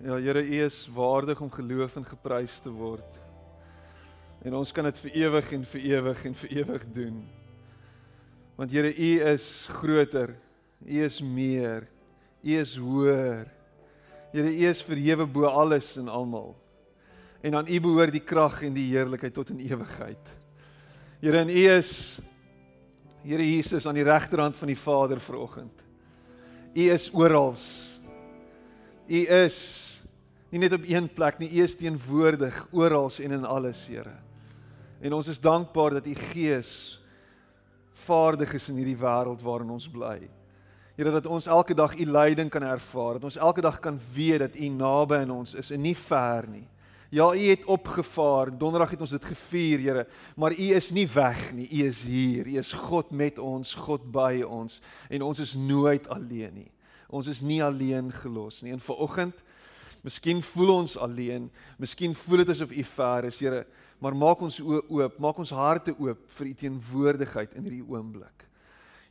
Ja, Here, U is waardig om geloof en geprys te word. En ons kan dit vir ewig en vir ewig en vir ewig doen. Want Here, U is groter. U is meer. U is hoër. Here, U is verhewe bo alles en almal. En aan U behoort die krag en die heerlikheid tot in ewigheid. Here, en U is Here Jesus aan die regterhand van die Vader vanoggend. U is oral. U is nie net op een plek nie, U is teenwoordig oral en in alles, Here. En ons is dankbaar dat U Gees vaardig is in hierdie wêreld waarin ons bly. Here dat ons elke dag U leiding kan ervaar, dat ons elke dag kan weet dat U naby aan ons is en nie ver nie. Ja, U het opgevaar. Donderdag het ons dit gevier, Here, maar U is nie weg nie. U is hier. U is God met ons, God by ons en ons is nooit alleen nie. Ons is nie alleen gelos nie. En vanoggend Miskien voel ons alleen, miskien voel dit asof U ver is, Here, maar maak ons oë oop, maak ons harte oop vir U teenwoordigheid in hierdie oomblik.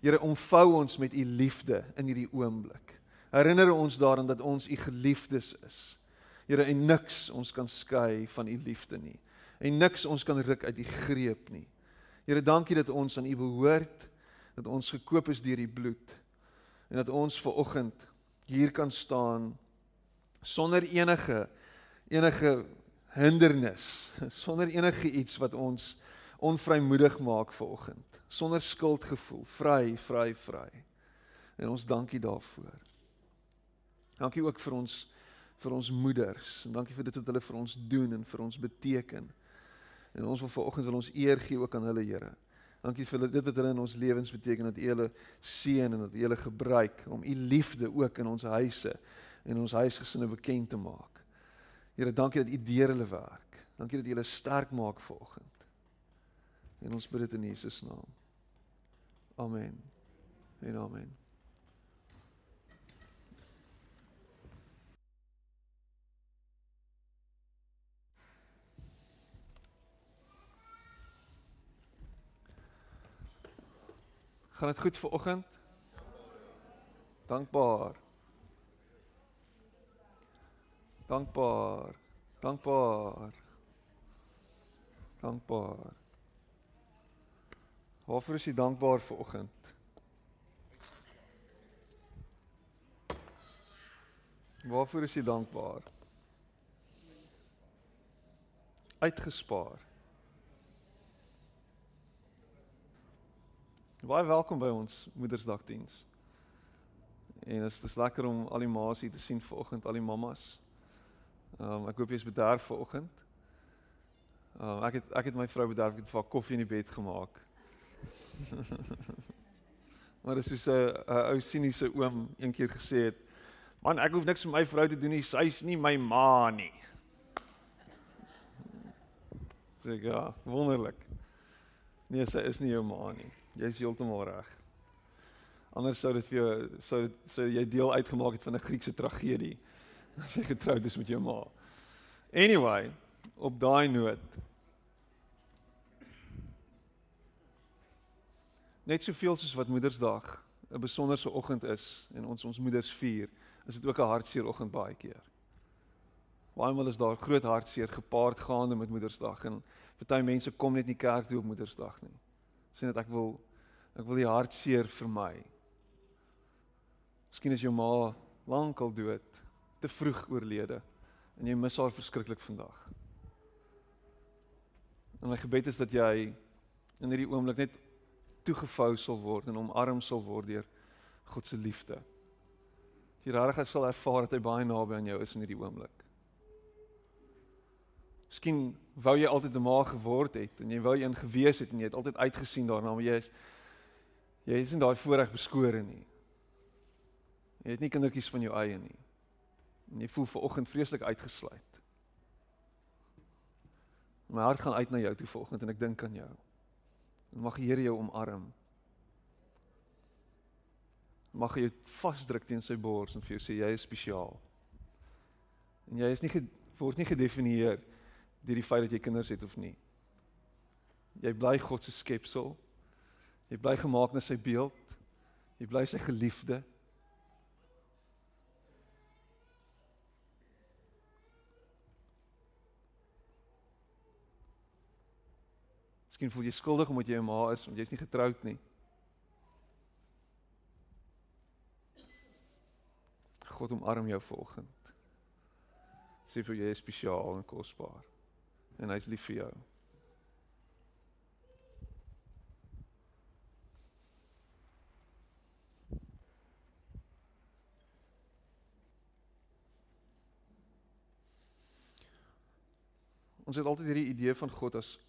Here, omvou ons met U liefde in hierdie oomblik. Herinner ons daaraan dat ons U geliefdes is. Here, en niks ons kan skei van U liefde nie. En niks ons kan ruk uit U greep nie. Here, dankie dat ons aan U behoort, dat ons gekoop is deur U bloed en dat ons ver oggend hier kan staan sonder enige enige hindernis, sonder enige iets wat ons onvrymoedig maak vanoggend, sonder skuldgevoel, vry, vry, vry. En ons dankie daarvoor. Dankie ook vir ons vir ons moeders en dankie vir dit wat hulle vir ons doen en vir ons beteken. En ons wil vanoggend wil ons eer gee ook aan hulle Here. Dankie vir dit wat hulle in ons lewens beteken dat U hulle seën en dat U hulle gebruik om U liefde ook in ons huise en ons huisgesinne bekend te maak. Here, dankie dat U deur hulle werk. Dankie dat U hulle sterk maak vanoggend. En ons bid dit in Jesus naam. Amen. En amen. Gaan dit goed vir oggend? Dankbaar. Dankbaar. Dankbaar. Dankbaar. Waarvoor is jy dankbaar vir oggend? Waarvoor is jy dankbaar? Uitgespaar. Baie welkom by ons Moedersdagdiens. En dit is lekker om al die ma's hier te sien vanoggend, al die mammas. Ehm um, ek hoop jy is bederf vanoggend. Ehm um, ek het ek het my vrou bederf het vir koffie in die bed gemaak. maar dis so 'n ou siniese oom een keer gesê het, "Man, ek hoef niks vir my vrou te doen nie, sy's nie my ma nie." Sê ja, wonderlik. Nee, sy is nie jou ma nie. Jy's heeltemal reg. Anders sou dit vir jou sou dit sou jy deel uitgemaak het van 'n Griekse tragedie as jy getroud is met jou ma. Anyway, op daai noot. Net soveel soos wat Moedersdag 'n besonderse oggend is en ons ons moeders vier, is dit ook 'n hartseer oggend baie keer. Baie maal is daar groot hartseer gepaard gaande met Moedersdag en party mense kom net nie kerk toe op Moedersdag nie. Sê net ek wil ek wil die hartseer vir my. Miskien is jou ma lankal dood te vroeg oorlede en jy mis haar verskriklik vandag. En my gebed is dat jy in hierdie oomblik net toegevou sal word en omarm sal word deur God se liefde. Jy regtig sal ervaar dat hy baie naby aan jou is in hierdie oomblik. Miskien wou jy altyd 'n ma geword het en jy wou een gewees het en jy het altyd uitgesien daarna maar jy is jy is nie daai voorreg beskore nie. Jy het nie kindertjies van jou eie nie. En jy voel ver oggend vreeslik uitgesluit. My hart gaan uit na jou toe vanoggend en ek dink aan jou. En mag die Here jou omarm. Mag hy jou vasdruk teen sy bors en vir jou sê jy is spesiaal. En jy is nie word nie gedefinieer deur die feit dat jy kinders het of nie. Jy bly God se skepsel. Jy bly gemaak na sy beeld. Jy bly sy geliefde. Miskien voel jy skuldig omdat jy 'n ma is want jy's nie getroud nie. God omarm jou vanoggend. Sê vir jy is spesiaal en kosbaar. En hy's lief vir jou. Ons het altyd hierdie idee van God as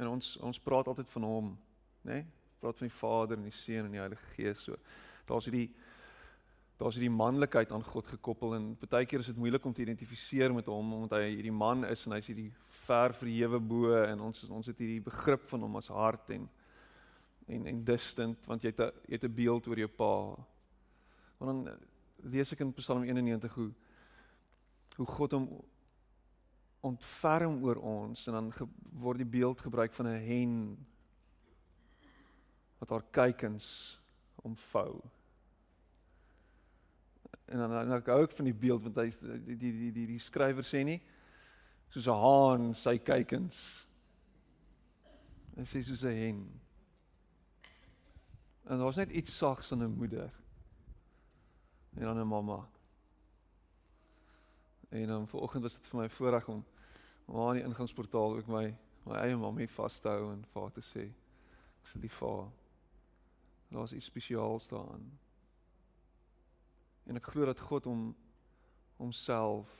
en ons ons praat altyd van hom, né? Nee? Praat van die Vader en die Seun en die Heilige Gees so. Daar's hierdie daar's hierdie manlikheid aan God gekoppel en baie keer is dit moeilik om te identifiseer met hom omdat hy hierdie man is en hy's hierdie ver verhewe bo en ons ons het hierdie begrip van hom as hart en en en distant want jy het 'n jy het 'n beeld oor jou pa. Want dan lees ek in Psalm 91 hoe hoe God hom ontferm oor ons en dan word die beeld gebruik van 'n hen wat haar kuikens omvou. En dan dan ek hou ek van die beeld want hy die die die die, die skrywer sê nie soos 'n haan sy kuikens. Hy sê soos 'n hen. En daar's net iets sags in 'n moeder. En dan 'n mamma. En dan vanoggend was dit vir my voorreg om maar in die ingangsportaal ook my my eie mammie vas te hou en vir haar te sê ek is lief vir haar. Daar's iets spesiaals daarin. En ek glo dat God hom homself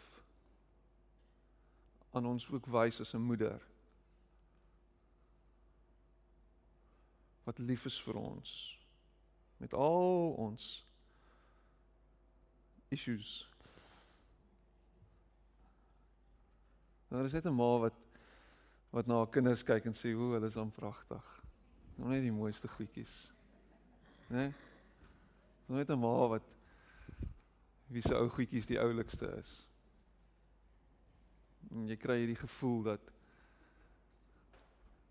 aan ons ook wys as 'n moeder wat lief is vir ons met al ons issues Nou is net 'n ma wat wat na haar kinders kyk en sê, "O, hulle is aan pragtig." Nou net die mooiste goedjies. Né? Nee? Nou net 'n ma wat wie se ou goedjies die oulikste is. En jy kry hierdie gevoel dat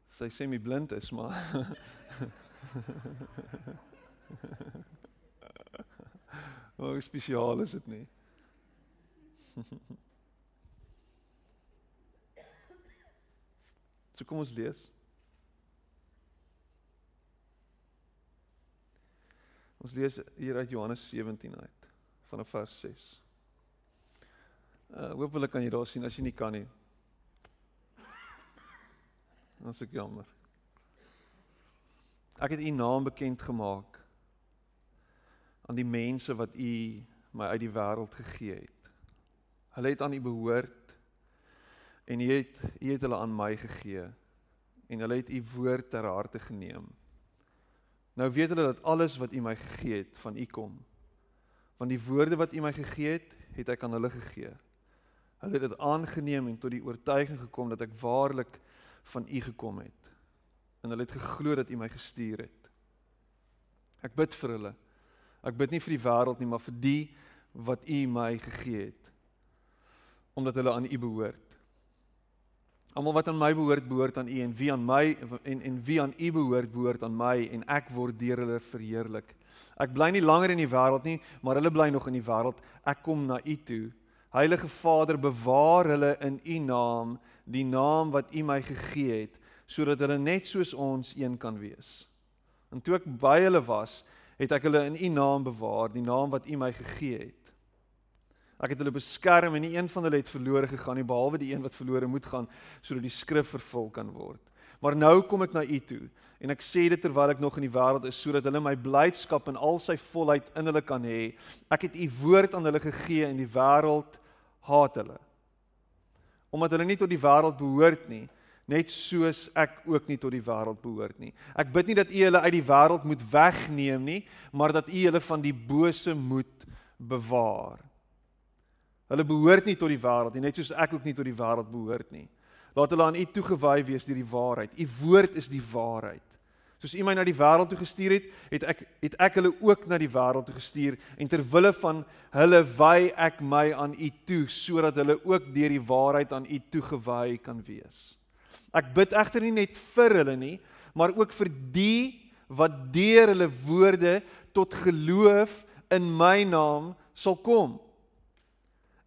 sy sê my blind is, maar Hoe spesiaal is dit nie? So kom ons lees. Ons lees hier uit Johannes 17 uit vanaf vers 6. Uh hoopelik kan jy daar sien as jy nie kan nie. Dan sê ek jammer. Ek het u naam bekend gemaak aan die mense wat u my uit die wêreld gegee het. Hulle het aan u behoort en U het U het hulle aan my gegee en hulle het U woord ter harte geneem. Nou weet hulle dat alles wat U my gegee het van U kom. Want die woorde wat U my gegee het, het ek aan hulle gegee. Hulle het dit aangeneem en tot die oortuiging gekom dat ek waarlik van U gekom het. En hulle het geglo dat U my gestuur het. Ek bid vir hulle. Ek bid nie vir die wêreld nie, maar vir die wat U my gegee het. Omdat hulle aan U behoort. Almal wat aan my behoort, behoort aan U en wie aan my en en wie aan U behoort, behoort aan my en ek word deur hulle verheerlik. Ek bly nie langer in die wêreld nie, maar hulle bly nog in die wêreld. Ek kom na U toe. Heilige Vader, bewaar hulle in U naam, die naam wat U my gegee het, sodat hulle net soos ons een kan wees. En toe ek by hulle was, het ek hulle in U naam bewaar, die naam wat U my gegee het. Ek het hulle beskerm en nie een van hulle het verlore gegaan nie behalwe die een wat verlore moet gaan sodat die skrif vervul kan word. Maar nou kom ek na u toe en ek sê dit terwyl ek nog in die wêreld is sodat hulle my blydskap in al sy volheid in hulle kan hê. Ek het u woord aan hulle gegee en die wêreld haat hulle. Omdat hulle nie tot die wêreld behoort nie, net soos ek ook nie tot die wêreld behoort nie. Ek bid nie dat u hulle uit die wêreld moet wegneem nie, maar dat u hulle van die bose moet bewaar. Hulle behoort nie tot die wêreld nie, net soos ek ook nie tot die wêreld behoort nie. Laat hulle aan U toegewy wees deur die waarheid. U woord is die waarheid. Soos U my na die wêreld toe gestuur het, het ek het ek hulle ook na die wêreld toe gestuur en ter wille van hulle wy ek my aan U toe sodat hulle ook deur die waarheid aan U toegewy kan wees. Ek bid egter nie net vir hulle nie, maar ook vir die wat deur hulle woorde tot geloof in my naam sal kom.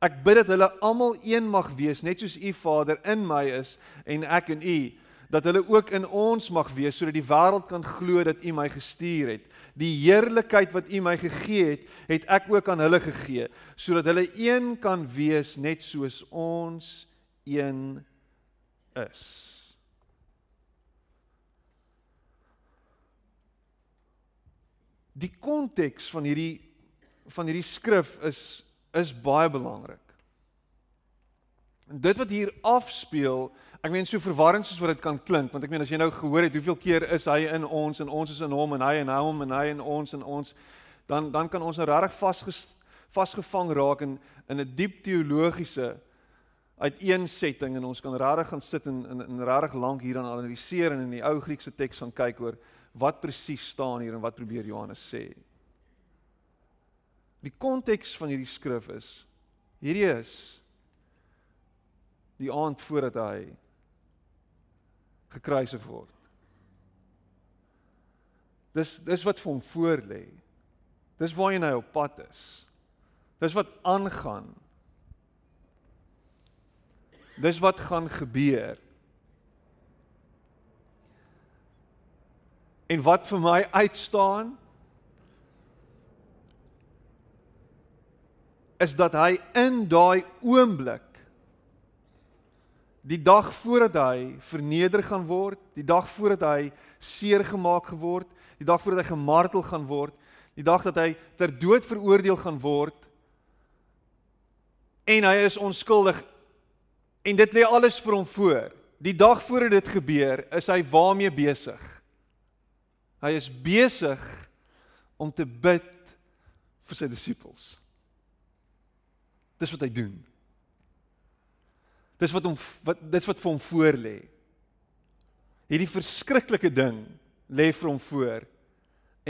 Ek bid dat hulle almal een mag wees, net soos U Vader in my is en ek in U, dat hulle ook in ons mag wees sodat die wêreld kan glo dat U my gestuur het. Die heerlikheid wat U my gegee het, het ek ook aan hulle gegee, sodat hulle een kan wees net soos ons een is. Die konteks van hierdie van hierdie skrif is is baie belangrik. En dit wat hier afspeel, ek meen so verwarrend soos wat dit kan klink, want ek meen as jy nou gehoor het hoeveel keer is hy in ons en ons is in hom en hy en hom en hy en ons en ons, dan dan kan ons nou regtig vas vasgevang raak in in 'n diep teologiese uiteensetting en ons kan regtig gaan sit en in in regtig lank hier aan analiseer en in die ou Griekse teks gaan kyk oor wat presies staan hier en wat probeer Johannes sê. Die konteks van hierdie skrif is hierdie is die aand voordat hy gekruisig word. Dis dis wat vir hom voorlê. Dis waarheen hy op pad is. Dis wat aangaan. Dis wat gaan gebeur. En wat vir my uitstaan is dat hy in daai oomblik die dag voordat hy verneder gaan word, die dag voordat hy seer gemaak geword, die dag voordat hy gemartel gaan word, die dag dat hy ter dood veroordeel gaan word en hy is onskuldig en dit lê alles vir hom voor. Die dag voordat dit gebeur, is hy waarmee besig? Hy is besig om te bid vir sy disippels. Dis wat hy doen. Dis wat hom wat dis wat vir hom voor lê. Hierdie verskriklike ding lê vir hom voor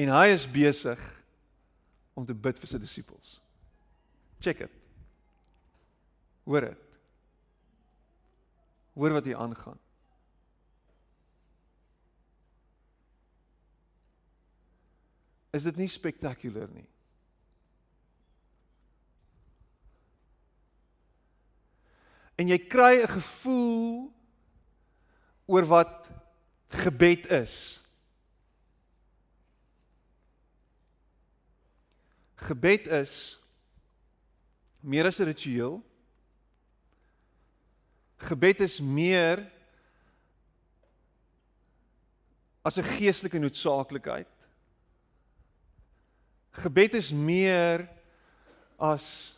en hy is besig om te bid vir sy disippels. Check dit. Hoor dit. Hoor wat hier aangaan. Is dit nie spektakulêr nie? En jy kry 'n gevoel oor wat gebed is. Gebed is meer as 'n ritueel. Gebed is meer as 'n geestelike noodsaaklikheid. Gebed is meer as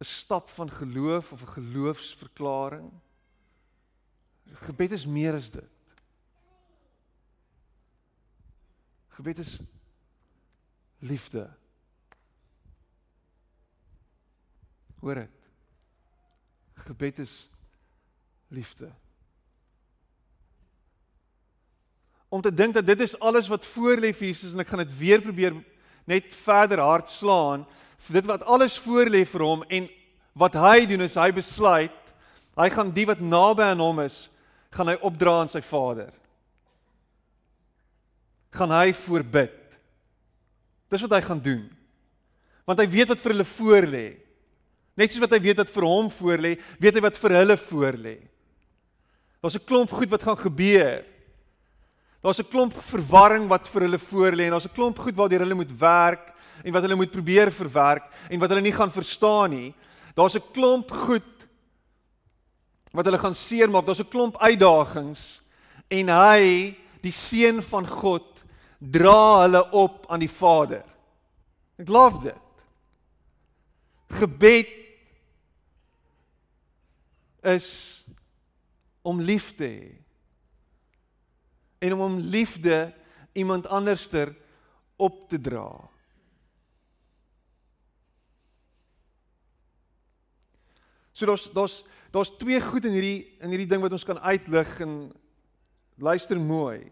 'n stap van geloof of 'n geloofsverklaring. Gebed is meer as dit. Gebed is liefde. Hoor dit. Gebed is liefde. Om te dink dat dit is alles wat voor lê vir Jesus en ek gaan dit weer probeer net verder hard slaan dit wat alles voor lê vir hom en wat hy doen is hy besluit hy gaan die wat naby aan hom is gaan hy opdra aan sy Vader. Gaan hy voorbid. Dis wat hy gaan doen. Want hy weet wat vir hulle voor lê net soos wat hy weet wat vir hom voor lê weet hy wat vir hulle voor lê daar's 'n klomp goed wat gaan gebeur daar's 'n klomp verwarring wat vir hulle voor lê en daar's 'n klomp goed waardeur hulle moet werk en wat hulle moet probeer verwerk en wat hulle nie gaan verstaan nie. Daar's 'n klomp goed wat hulle gaan seermaak. Daar's 'n klomp uitdagings en hy, die seun van God, dra hulle op aan die Vader. Ek love dit. Gebed is om lief te hê. En om om liefde iemand anderster op te dra. So daar's daar's daar's twee goed in hierdie in hierdie ding wat ons kan uitlig en luister mooi.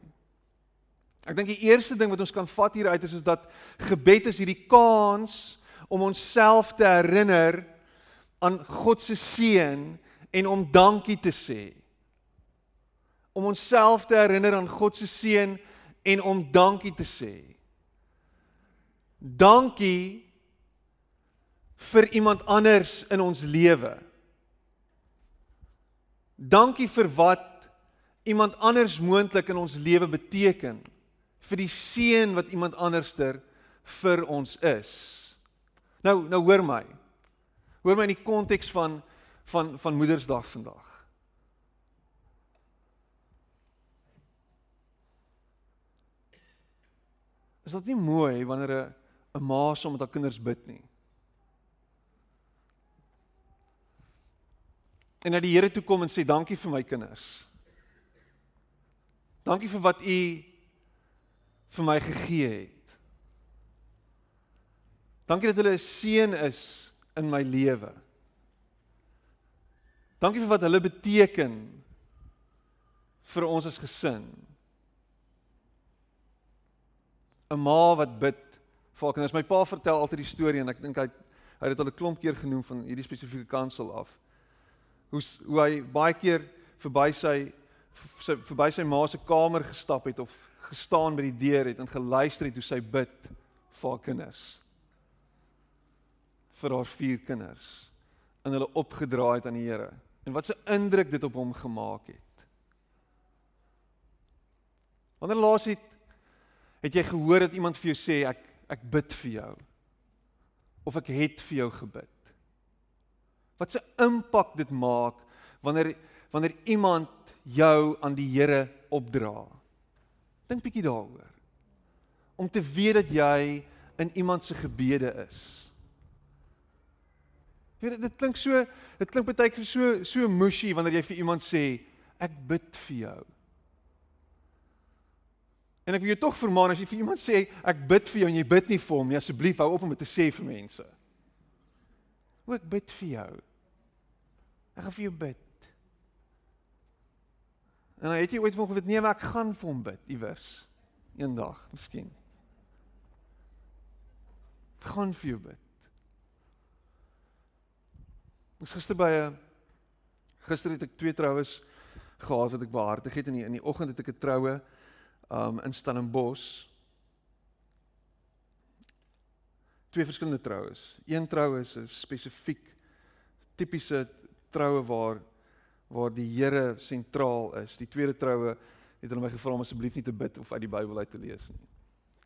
Ek dink die eerste ding wat ons kan vat hier uit is is dat gebed is hierdie kans om onsself te herinner aan God se seën en om dankie te sê. Om onsself te herinner aan God se seën en om dankie te sê. Dankie vir iemand anders in ons lewe Dankie vir wat iemand anders moontlik in ons lewe beteken. Vir die seën wat iemand anderster vir ons is. Nou nou hoor my. Hoor my in die konteks van van van Moedersdag vandag. Is dit nie mooi wanneer 'n 'n ma saam met haar kinders bid nie? En na die Here toe kom en sê dankie vir my kinders. Dankie vir wat u vir my gegee het. Dankie dat hulle 'n seën is in my lewe. Dankie vir wat hulle beteken vir ons as gesin. 'n ma wat bid vir haar kinders. My pa vertel altyd die storie en ek dink hy hy het dit al 'n klomp keer genoem van hierdie spesifieke kansel af. Hoe hoe hy baie keer verby sy sy verby sy ma se kamer gestap het of gestaan by die deur het en geluister het hoe sy bid vir haar kinders. vir haar vier kinders en hulle opgedraai het aan die Here. En wat 'n indruk dit op hom gemaak het. Wanneer laas het Het jy gehoor dat iemand vir jou sê ek ek bid vir jou? Of ek het vir jou gebid? Wat 'n impak dit maak wanneer wanneer iemand jou aan die Here opdra. Dink bietjie daaroor. Om te weet dat jy in iemand se gebede is. Weet dit klink so dit klink baie keer so so mushy wanneer jy vir iemand sê ek bid vir jou. En ek wil jou tog vermaan as jy vir iemand sê ek bid vir jou en jy bid nie vir hom nie, asseblief hou op om dit te sê vir mense. O ek bid vir jou. Ek gaan vir jou bid. En dan het jy ooit van geweet nee, maar ek gaan vir hom bid iewers eendag, miskien. Ek gaan vir jou bid. Ons gister by 'n gister het ek twee troues gehad wat ek behartig het in die in die oggend het ek 'n troue um in Stellenbosch. Twee verskillende troues. Een trou is 'n spesifiek tipiese troue waar waar die Here sentraal is. Die tweede troue het hulle my gevra om asseblief nie te bid of uit die Bybel uit te lees nie.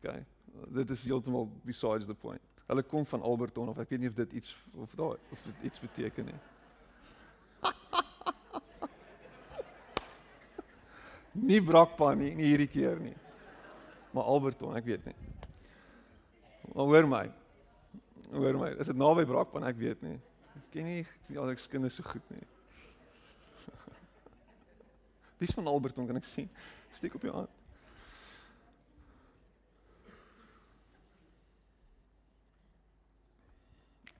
OK. Dit is heeltemal besides the point. Hulle kom van Alberton of ek weet nie of dit iets of daai of dit iets beteken nie. Nie brakpan nie, nie hierdie keer nie. Maar Alberton, ek weet nie. Maar hoor my. Hoor my, is dit naby brakpan, ek weet nie. Ek ken nie die kinders so goed nie. Wie's van Alberton kan ek sien? Steek op jou hand.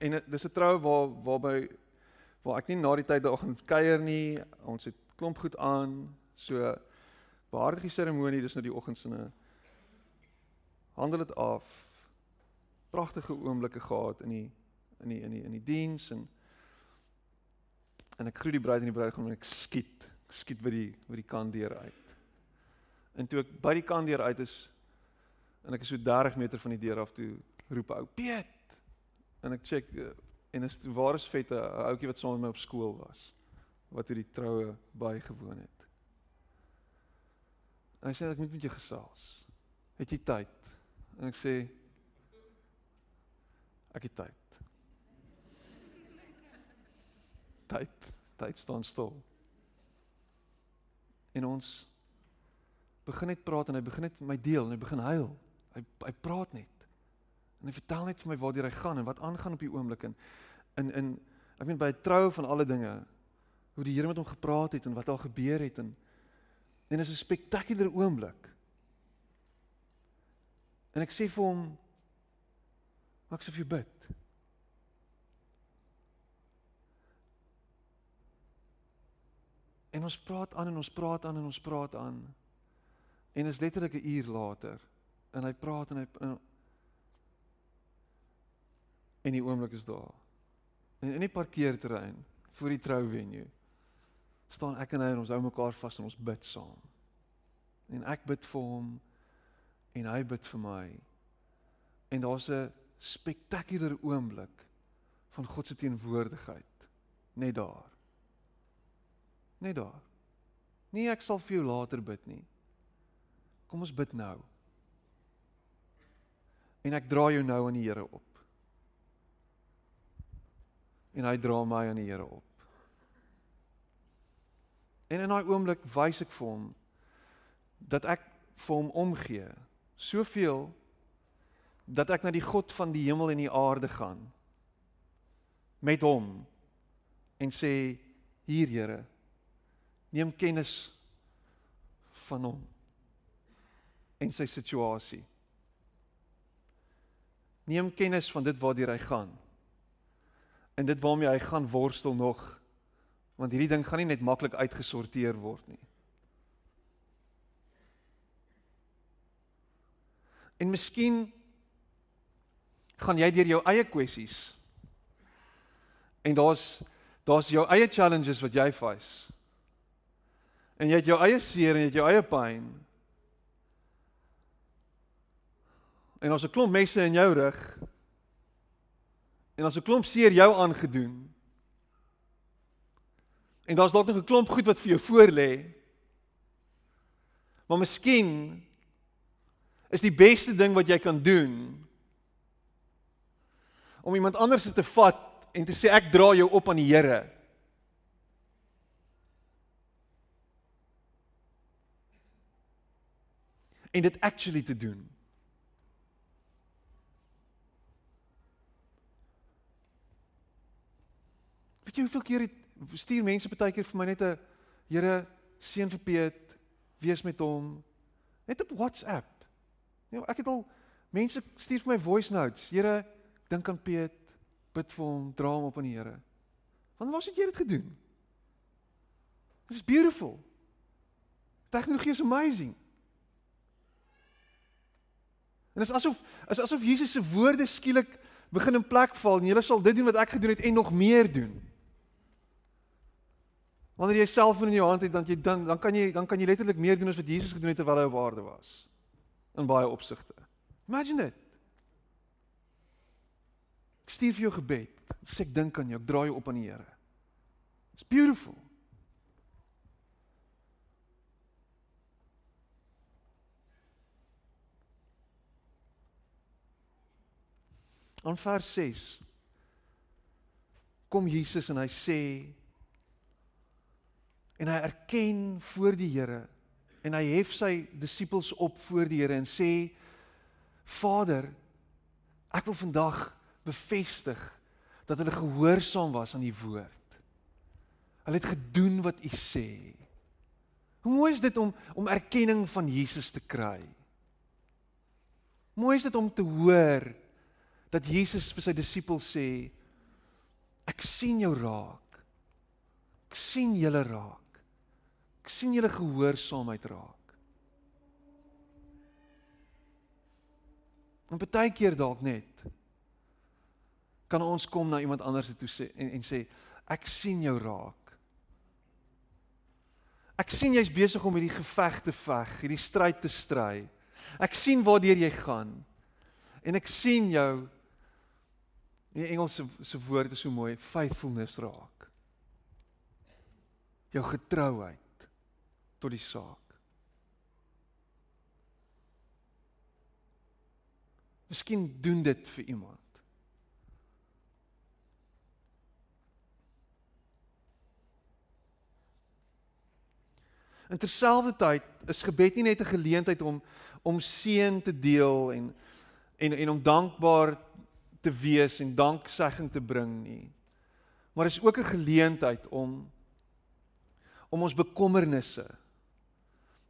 En dis 'n trou waar waarby waar ek nie na die tyd daar gaan kuier nie. Ons het klomp goed aan. So behartige seremonie dis nou die oggendsinne. Handel dit af. Pragtige oomblikke gehad in die in die in die in die diens en en ek groet die bruid en die bruidegom en ek skiet. Ek skiet by die by die kant deur uit. En toe ek by die kant deur uit is en ek is so 30 meter van die deur af toe roep ou Piet. En ek check eh, en is waar is vette 'n ouetjie wat saam met my op skool was wat hierdie troue bygewoon het. En hy sê ek moet met jou gesels. Het jy tyd? En ek sê ek het tyd. Tyd, tyd staan stil. En ons begin net praat en hy begin net my deel en hy begin huil. Hy hy praat net. En hy vertel net vir my waar hy gaan en wat aangaan op die oomblik en in in ek meen by 'n troue van alle dinge hoe die Here met hom gepraat het en wat al gebeur het en En dit is 'n spektakulêre oomblik. En ek sê vir hom ek sê vir jou bid. En ons praat aan en ons praat aan en ons praat aan. En is letterlik 'n uur later en hy praat en hy en die oomblik is daar. En in die parkeerterrein voor die trouvenue staan ek en hy en ons hou mekaar vas en ons bid saam. En ek bid vir hom en hy bid vir my. En daar's 'n spektakulêre oomblik van God se teenwoordigheid net daar. Net daar. Nee, ek sal vir jou later bid nie. Kom ons bid nou. En ek dra jou nou aan die Here op. En hy dra my aan die Here op. En in daai oomblik wys ek vir hom dat ek vir hom omgee. Soveel dat ek na die God van die hemel en die aarde gaan met hom en sê hier Here neem kennis van hom en sy situasie neem kennis van dit waartoe hy gaan en dit waarmee hy gaan worstel nog want hierdie ding gaan nie net maklik uitgesorteer word nie en miskien gaan jy deur jou eie kwessies. En daar's daar's jou eie challenges wat jy face. En jy het jou eie seer en jy het jou eie pyn. En ons 'n klomp messe in jou rug. En ons 'n klomp seer jou aangedoen. En daar's dalk nog 'n klomp goed wat vir jou voorlê. Maar miskien is die beste ding wat jy kan doen om iemand anders te vat en te sê ek dra jou op aan die Here. En dit actually te doen. Weet jy hoeveel keer het stuur mense baie keer vir my net 'n Here seën vir Piet, wees met hom net op WhatsApp. Ja, ek het al mense stuur vir my voice notes. Here dink aan Piet, bid vir hom, dra hom op aan die Here. Wanneer was dit jy dit gedoen? This is beautiful. Tegnologie is amazing. En dit is asof is asof Jesus se woorde skielik begin in plek val en jy sal dit doen wat ek gedoen het en nog meer doen. Wanneer jy selfoon in jou hand het, dan jy dan dan kan jy dan kan jy letterlik meer doen as wat Jesus gedoen het terwyl hy op aarde was. In baie opsigte. Imagine dit. Ek stuur vir jou gebed. Sê ek dink aan jou, ek draai jou op aan die Here. It's beautiful. In vers 6 kom Jesus en hy sê en hy erken voor die Here en hy hef sy disippels op voor die Here en sê Vader ek wil vandag bevestig dat hulle gehoorsaam was aan die woord. Hulle het gedoen wat u sê. Hoe mooi is dit om om erkenning van Jesus te kry. Mooi is dit om te hoor dat Jesus vir sy disippels sê ek sien jou raak. Ek sien julle raak. Ek sien julle gehoorsaamheid raak. En baie keer dalk net kan ons kom na iemand anders toe sê en en sê ek sien jou raak. Ek sien jy's besig om hierdie geveg te veg, hierdie stryd te stry. Ek sien waartoe jy gaan. En ek sien jou die Engelse se woord is so mooi, faithfulness raak. Jou getrouheid tot die saak. Miskien doen dit vir iemand. In terselfdertyd is gebed nie net 'n geleentheid om om seën te deel en en en om dankbaar te wees en danksegging te bring nie. Maar is ook 'n geleentheid om om ons bekommernisse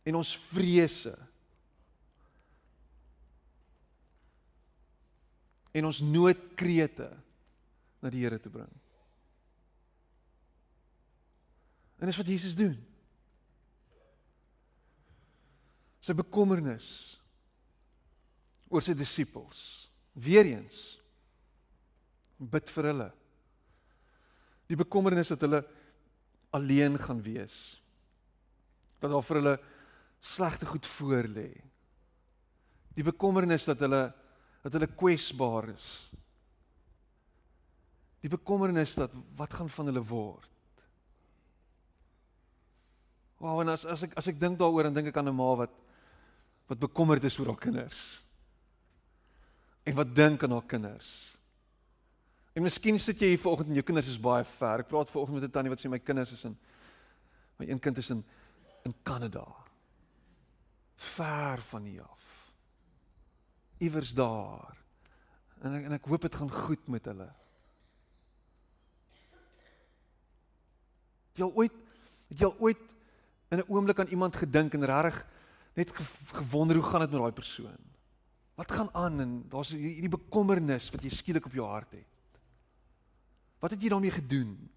en ons vrese en ons noodkrete na die Here te bring. En dis wat Jesus doen. sy bekommernis oor sy disippels. Weereens bid vir hulle. Die bekommernis dat hulle alleen gaan wees. Dat daar vir hulle slegte goed voorlê. Die bekommernis dat hulle dat hulle kwesbaar is. Die bekommernis dat wat gaan van hulle word? Wow, en as as ek as ek dink daaroor en dink ek aan 'n ma wat wat bekommerd is oor haar kinders. En wat dink aan haar kinders. En miskien sit jy hier vanoggend en jou kinders is baie ver. Ek praat vanoggend met 'n tannie wat sê my kinders is in my een kind is in in Kanada. Ver van hier af. Iewers daar. En ek, en ek hoop dit gaan goed met hulle. Het jy al ooit het jy al ooit in 'n oomblik aan iemand gedink en regtig net gewonder hoe gaan dit met daai persoon? Wat gaan aan en daar's hierdie bekommernis wat jy skielik op jou hart het. Wat het jy daarmee gedoen?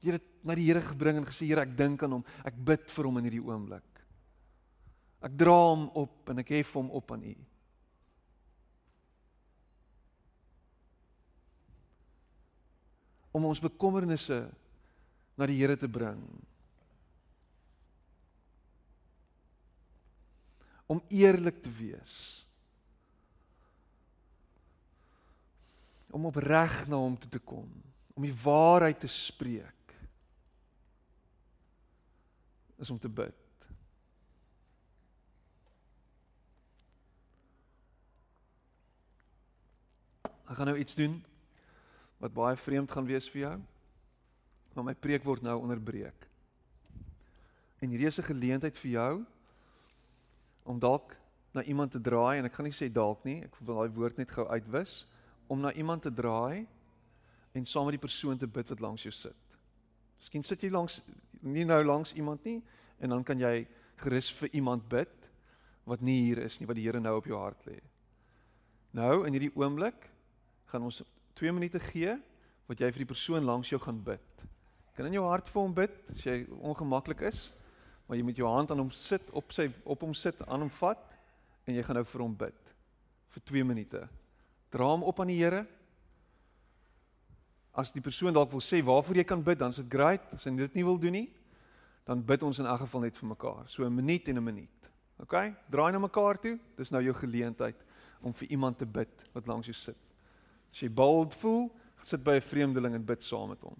Jy het dit na die Here gebring en gesê Here, ek dink aan hom. Ek bid vir hom in hierdie oomblik. Ek dra hom op en ek hef hom op aan U. Om ons bekommernisse na die Here te bring. Om eerlik te wees. Om opreg na hom toe te kom, om die waarheid te spreek. Is om te bid. Ek gaan nou iets doen wat baie vreemd gaan wees vir jou maar my preek word nou onderbreek. En hierdie is 'n geleentheid vir jou om dalk na iemand te draai en ek gaan nie sê dalk nie, ek wil daai woord net gou uitwis om na iemand te draai en saam met die persoon te bid wat langs jou sit. Miskien sit jy langs nie nou langs iemand nie en dan kan jy gerus vir iemand bid wat nie hier is nie wat die Here nou op jou hart lê. Nou in hierdie oomblik gaan ons 2 minute gee wat jy vir die persoon langs jou gaan bid. Kan in jou hart vir hom bid as jy ongemaklik is, maar jy moet jou hand aan hom sit, op sy op hom sit, aan hom vat en jy gaan nou vir hom bid vir 2 minute. Dra hom op aan die Here. As die persoon dalk wil sê waarvoor jy kan bid, dan is dit great. As hy dit nie wil doen nie, dan bid ons in elk geval net vir mekaar. So 'n minuut en 'n minuut. OK? Draai na mekaar toe. Dis nou jou geleentheid om vir iemand te bid wat langs jou sit. As jy bold voel, sit by 'n vreemdeling en bid saam met hom.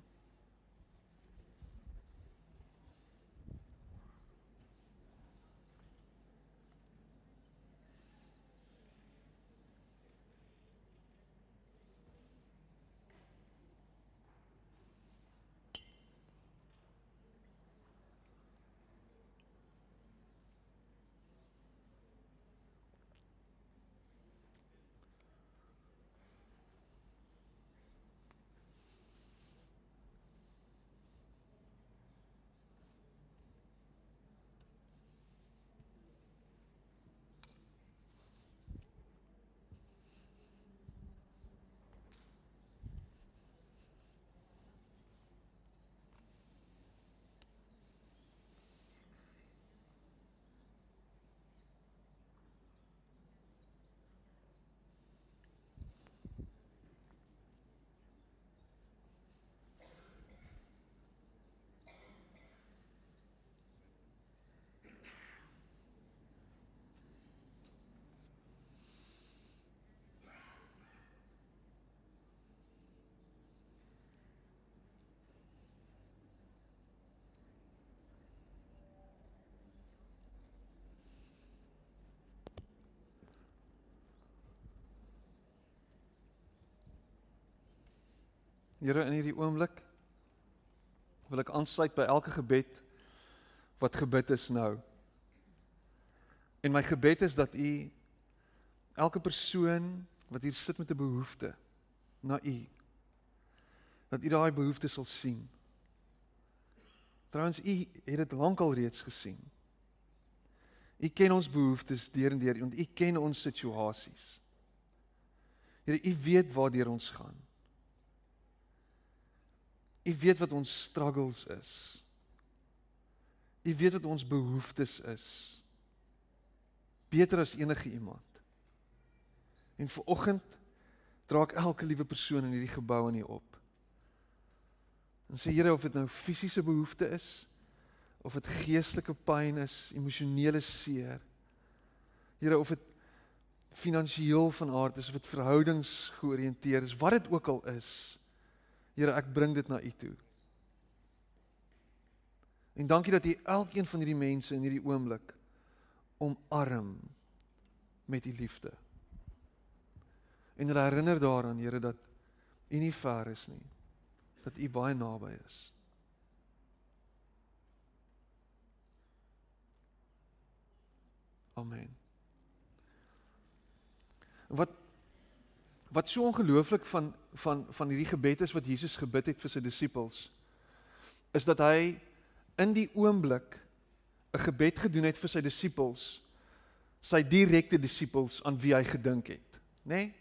Here in hierdie oomblik wil ek aansluit by elke gebed wat gebid is nou. En my gebed is dat u elke persoon wat hier sit met 'n behoefte na u dat u daai behoefte sal sien. Trouwens u het dit lankal reeds gesien. U ken ons behoeftes deur en deur want u ken ons situasies. Here u weet waartoe ons gaan. U weet wat ons struggles is. U weet wat ons behoeftes is. Beter as enige iemand. En vir oggend dra ek elke liewe persoon in hierdie gebou aan U op. En sê Here of dit nou fisiese behoefte is of dit geestelike pyn is, emosionele seer. Here of dit finansiëel van aard is of dit verhoudings georiënteer is, wat dit ook al is. Here, ek bring dit na U toe. En dankie dat U elkeen van hierdie mense in hierdie oomblik omarm met U liefde. En hulle herinner daaraan, Here, dat U nie ver is nie. Dat U baie naby is. Amen. Wat wat so ongelooflik van van van hierdie gebed is wat Jesus gebid het vir sy disippels is dat hy in die oomblik 'n gebed gedoen het vir sy disippels sy direkte disippels aan wie hy gedink het nê nee?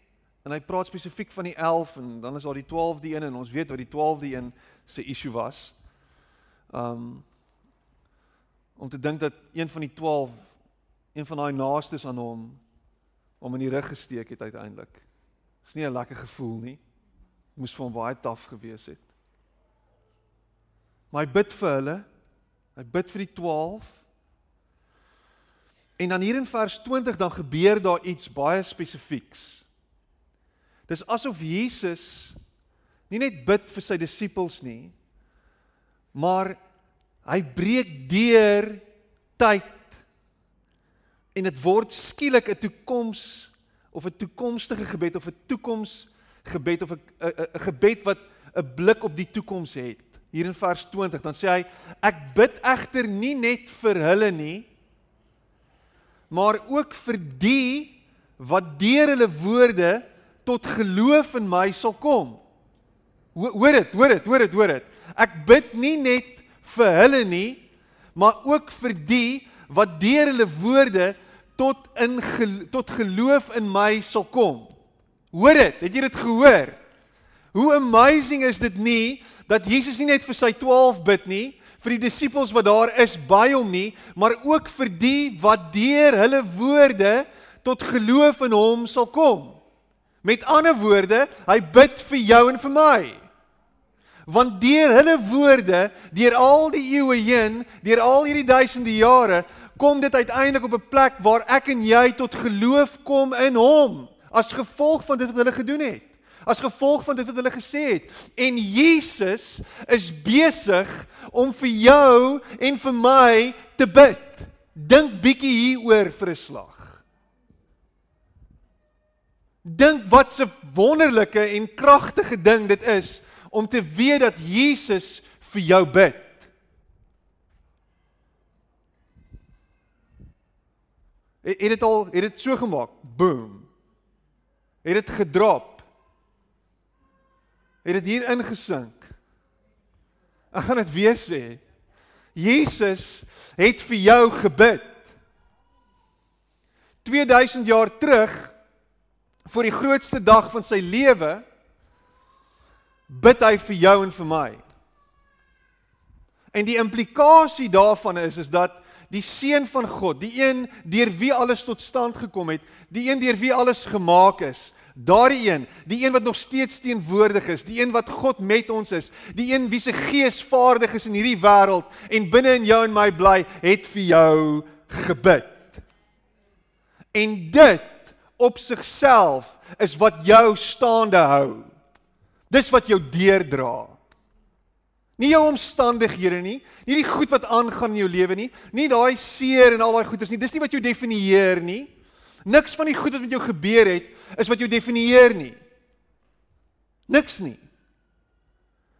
en hy praat spesifiek van die 11 en dan is daar die 12de een en ons weet wat die 12de een se issue was um om te dink dat een van die 12 een van daai naastes aan hom om in die rug gesteek het uiteindelik is nie 'n lekker gevoel nie moes vir hom baie taaf gewees het maar hy bid vir hulle Hy bid vir die 12. En dan hier in vers 20 dan gebeur daar iets baie spesifieks. Dis asof Jesus nie net bid vir sy disippels nie, maar hy breek deur tyd en dit word skielik 'n toekoms of 'n toekomstige gebed of 'n toekoms gebed of 'n 'n gebed wat 'n blik op die toekoms het hier in vers 20 dan sê hy ek bid egter nie net vir hulle nie maar ook vir die wat deur hulle woorde tot geloof in my sal kom. Hoor dit, hoor dit, hoor dit, hoor dit. Ek bid nie net vir hulle nie, maar ook vir die wat deur hulle woorde tot in tot geloof in my sal kom. Hoor dit, het jy dit gehoor? Hoe amazing is dit nie dat Jesus nie net vir sy 12 bid nie, vir die disippels wat daar is by hom nie, maar ook vir die wat deur hulle woorde tot geloof in hom sal kom. Met ander woorde, hy bid vir jou en vir my. Want deur hulle woorde, deur al die eeue heen, deur al hierdie duisende jare, kom dit uiteindelik op 'n plek waar ek en jy tot geloof kom in hom as gevolg van dit wat hulle gedoen het as gevolg van dit wat hulle gesê het. En Jesus is besig om vir jou en vir my te bid. Dink bietjie hieroor vir 'n slag. Dink wat 'n wonderlike en kragtige ding dit is om te weet dat Jesus vir jou bid. Het dit al het dit so gemaak? Boom. Het dit gedrop? het dit hier ingesink. Ek gaan dit weer sê. Jesus het vir jou gebid. 2000 jaar terug voor die grootste dag van sy lewe bid hy vir jou en vir my. En die implikasie daarvan is is dat die seun van God, die een deur wie alles tot stand gekom het, die een deur wie alles gemaak is, Daardie een, die een wat nog steeds teenwoordig is, die een wat God met ons is, die een wie se gees vaardig is in hierdie wêreld en binne in jou en my bly, het vir jou gebid. En dit op sigself is wat jou staande hou. Dis wat jou deerdra. Nie jou omstandighede nie, nie die goed wat aangaan in jou lewe nie, nie daai seer en al daai goeders nie. Dis nie wat jou definieer nie. Niks van die goed wat met jou gebeur het is wat jou definieer nie. Niks nie.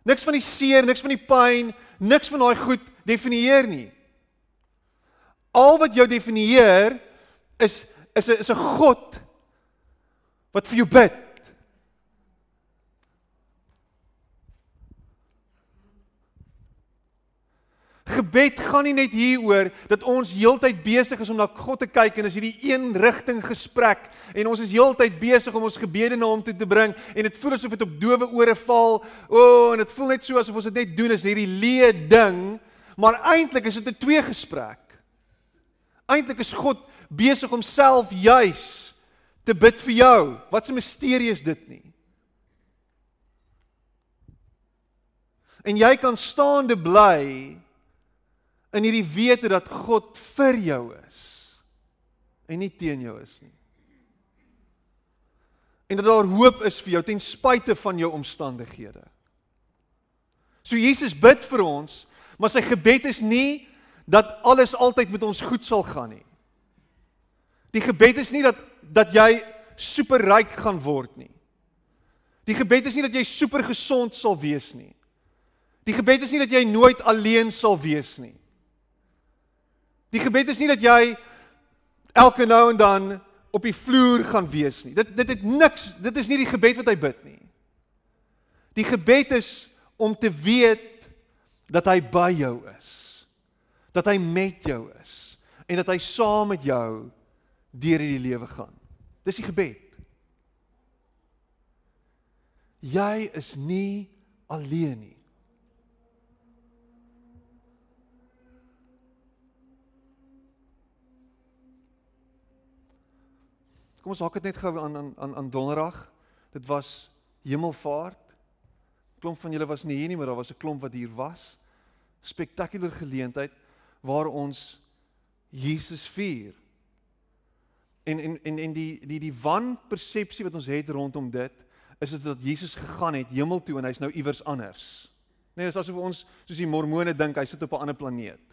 Niks van die seer, niks van die pyn, niks van daai goed definieer nie. Al wat jou definieer is is 'n is 'n God wat vir jou bid. Gebed gaan nie net hieroor dat ons heeltyd besig is om na God te kyk en as hierdie een rigting gesprek en ons is heeltyd besig om ons gebede na hom toe te bring en dit voel asof dit op dowe ore val. O, oh, en dit voel net so asof ons dit net doen is hierdie leë ding, maar eintlik is dit 'n twee gesprek. Eintlik is God besig om self juis te bid vir jou. Wat 'n misterie is dit nie? En jy kan staande bly in hierdie wete dat God vir jou is en nie teen jou is nie. En dat daar hoop is vir jou ten spyte van jou omstandighede. So Jesus bid vir ons, Maar sy gebed is nie dat alles altyd met ons goed sal gaan nie. Die gebed is nie dat dat jy superryk gaan word nie. Die gebed is nie dat jy super gesond sal wees nie. Die gebed is nie dat jy nooit alleen sal wees nie. Die gebed is nie dat jy elke nou en dan op die vloer gaan wees nie. Dit dit het niks, dit is nie die gebed wat hy bid nie. Die gebed is om te weet dat hy by jou is. Dat hy met jou is en dat hy saam met jou deur hierdie lewe gaan. Dis die gebed. Jy is nie alleen nie. Kom ons haak dit net gou aan aan aan aan Donderdag. Dit was Hemelvaart. Klomp van julle was nie hier nie, maar daar was 'n klomp wat hier was. Spektakulêre geleentheid waar ons Jesus vier. En en en en die die die wanpersepsie wat ons het rondom dit is dit dat Jesus gegaan het hemel toe en hy's nou iewers anders. Nee, dis asof ons soos die mormone dink hy sit op 'n ander planeet.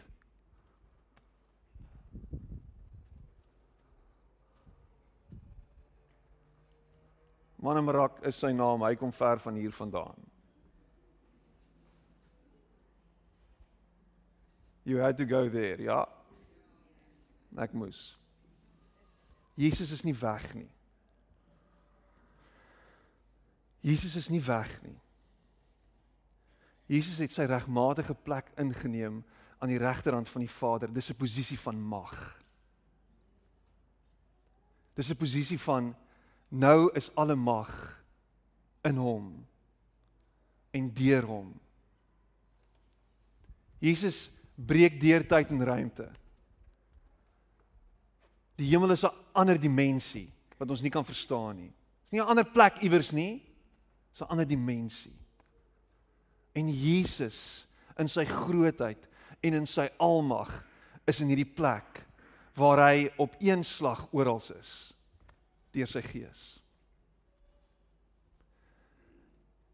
Manamarak is sy naam, hy kom ver van hier vandaan. You had to go there, ja. Ek moes. Jesus is nie weg nie. Jesus is nie weg nie. Jesus het sy regmatige plek ingeneem aan die regterhand van die Vader. Dis 'n posisie van mag. Dis 'n posisie van nou is alle mag in hom en deur hom. Jesus breek deur tyd en ruimte. Die hemel is 'n ander dimensie wat ons nie kan verstaan nie. Dit is nie 'n ander plek iewers nie. Dis 'n ander dimensie. En Jesus in sy grootheid en in sy almag is in hierdie plek waar hy op een slag oral is deur sy gees.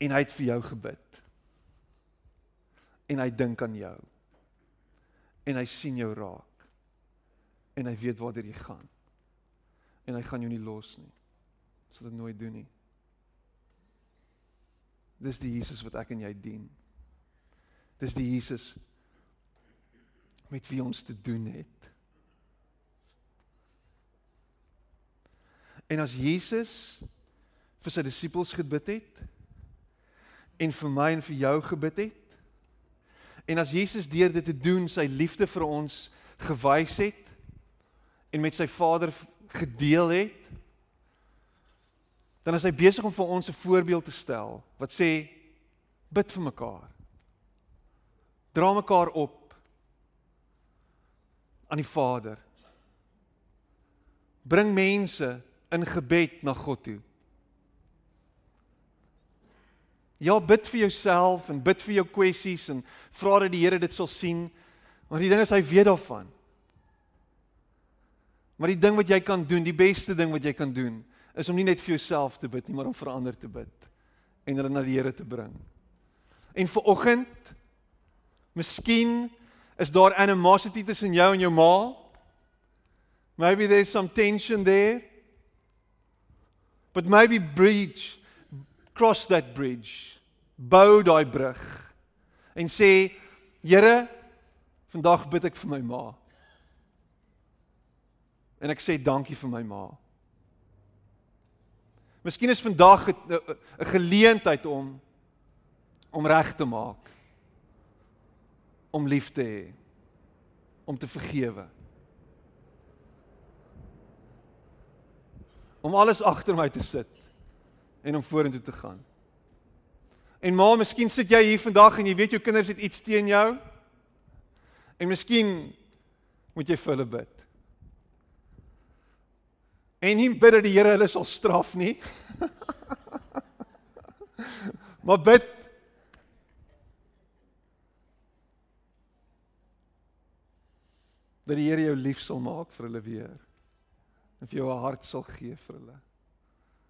En hy het vir jou gebid. En hy dink aan jou. En hy sien jou raak. En hy weet waar jy gaan. En hy gaan jou nie los nie. Sal dit nooit doen nie. Dis die Jesus wat ek en jy dien. Dis die Jesus met wie ons te doen het. En as Jesus vir sy disippels gebid het en vir my en vir jou gebid het en as Jesus deur dit te doen sy liefde vir ons gewys het en met sy Vader gedeel het dan is hy besig om vir ons 'n voorbeeld te stel wat sê bid vir mekaar. Dra mekaar op aan die Vader. Bring mense in gebed na God toe. Ja, bid vir jouself en bid vir jou kwessies en vra dat die Here dit sal sien. Maar die ding is hy weet daarvan. Maar die ding wat jy kan doen, die beste ding wat jy kan doen, is om nie net vir jouself te bid nie, maar om vir ander te bid en hulle na die Here te bring. En vir oggend miskien is daar animosity tussen jou en jou ma. Maybe there's some tension there. But maybe bridge cross that bridge. Bou daai brug en sê Here, vandag bid ek vir my ma. En ek sê dankie vir my ma. Miskien is vandag 'n geleentheid om om reg te maak. Om lief te hê. Om te vergewe. Om alles agter my te sit en om vorentoe te gaan. En ma, miskien sit jy hier vandag en jy weet jou kinders het iets teen jou. En miskien moet jy vir hulle bid. En nie bid dat die Here hulle sal straf nie. maar bid dat die Here jou lief sal maak vir hulle weer. En vir jou 'n hart sal gee vir hulle.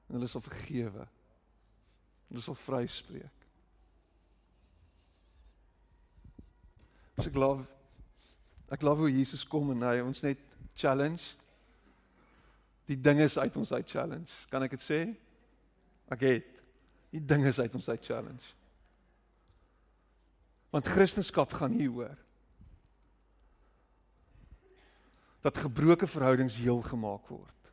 En hulle sal vergewe. Hulle sal vryspreek. So ek glo ek glo hoe Jesus kom en hy ons net challenge. Die ding is uit ons uit challenge. Kan ek dit sê? Ek het. Die ding is uit ons uit challenge. Want Christendom gaan hier hoor. Dat gebroke verhoudings heel gemaak word.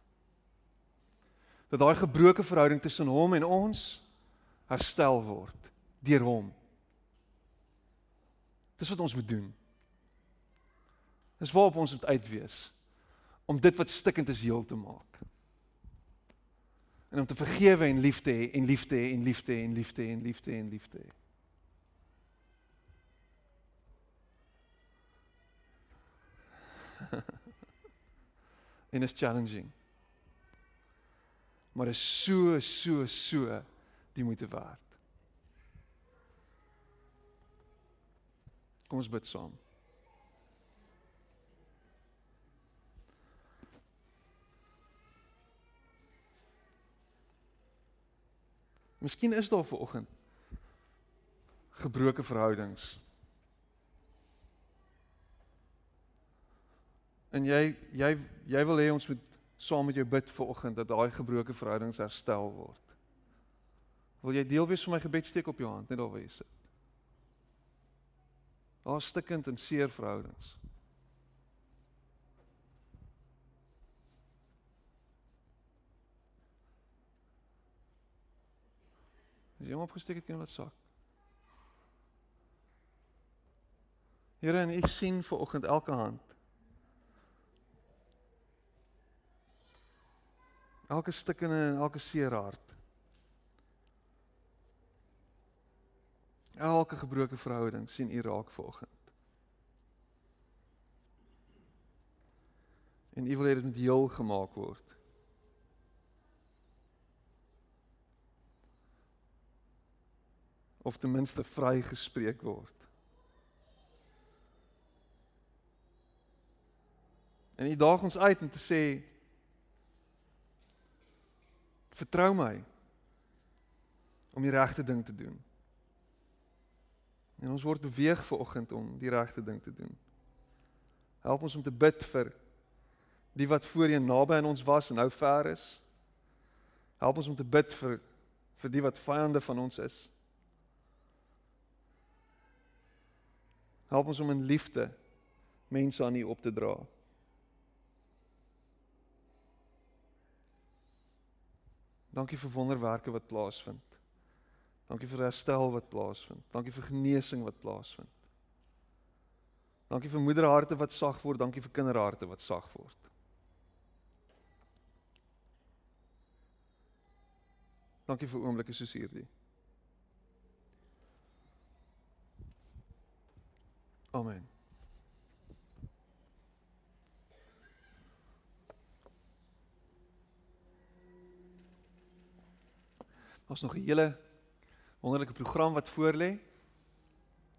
Dat daai gebroke verhouding tussen hom en ons herstel word deur hom. Dis wat ons moet doen. Dis waarop ons moet uitwees om dit wat stikkend is heel te maak. En om te vergewe en lief te hê en lief te hê en lief te hê en lief te hê en lief te hê en lief te hê. En is challenging. Maar is so so so die moeite werd. Kom ons bid saam. Miskien is daar ver oggend gebroke verhoudings. En jy jy jy wil hê ons moet saam met jou bid vir oggend dat daai gebroke verhoudings herstel word. Wil jy deel wees van my gebed steek op jou hand net daar waar jy sit. Daar stikkend en seer verhoudings. As jy hom opgesteek het, kan wat sak. Here, en ek sien ver oggend elke hand. Elke stikkende en elke seer hart. Elke gebroke verhouding sien u raak ver oggend. En u wil hê dit moet heel gemaak word. of ten minste vrygespreek word. En hy daag ons uit om te sê vertrou my om die regte ding te doen. En ons word beweeg ver oggend om die regte ding te doen. Help ons om te bid vir die wat voorheen naby aan ons was en nou ver is. Help ons om te bid vir vir die wat vyande van ons is. Help ons om in liefde mense aan U op te dra. Dankie vir wonderwerke wat plaasvind. Dankie vir herstel wat plaasvind. Dankie vir genesing wat plaasvind. Dankie vir moederharte wat sag word, dankie vir kinderharte wat sag word. Dankie vir oomblikke soos hierdie. Amen. Ons nog 'n hele wonderlike program wat voorlê.